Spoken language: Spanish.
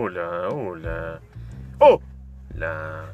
Hola, hola. ¡Oh! La.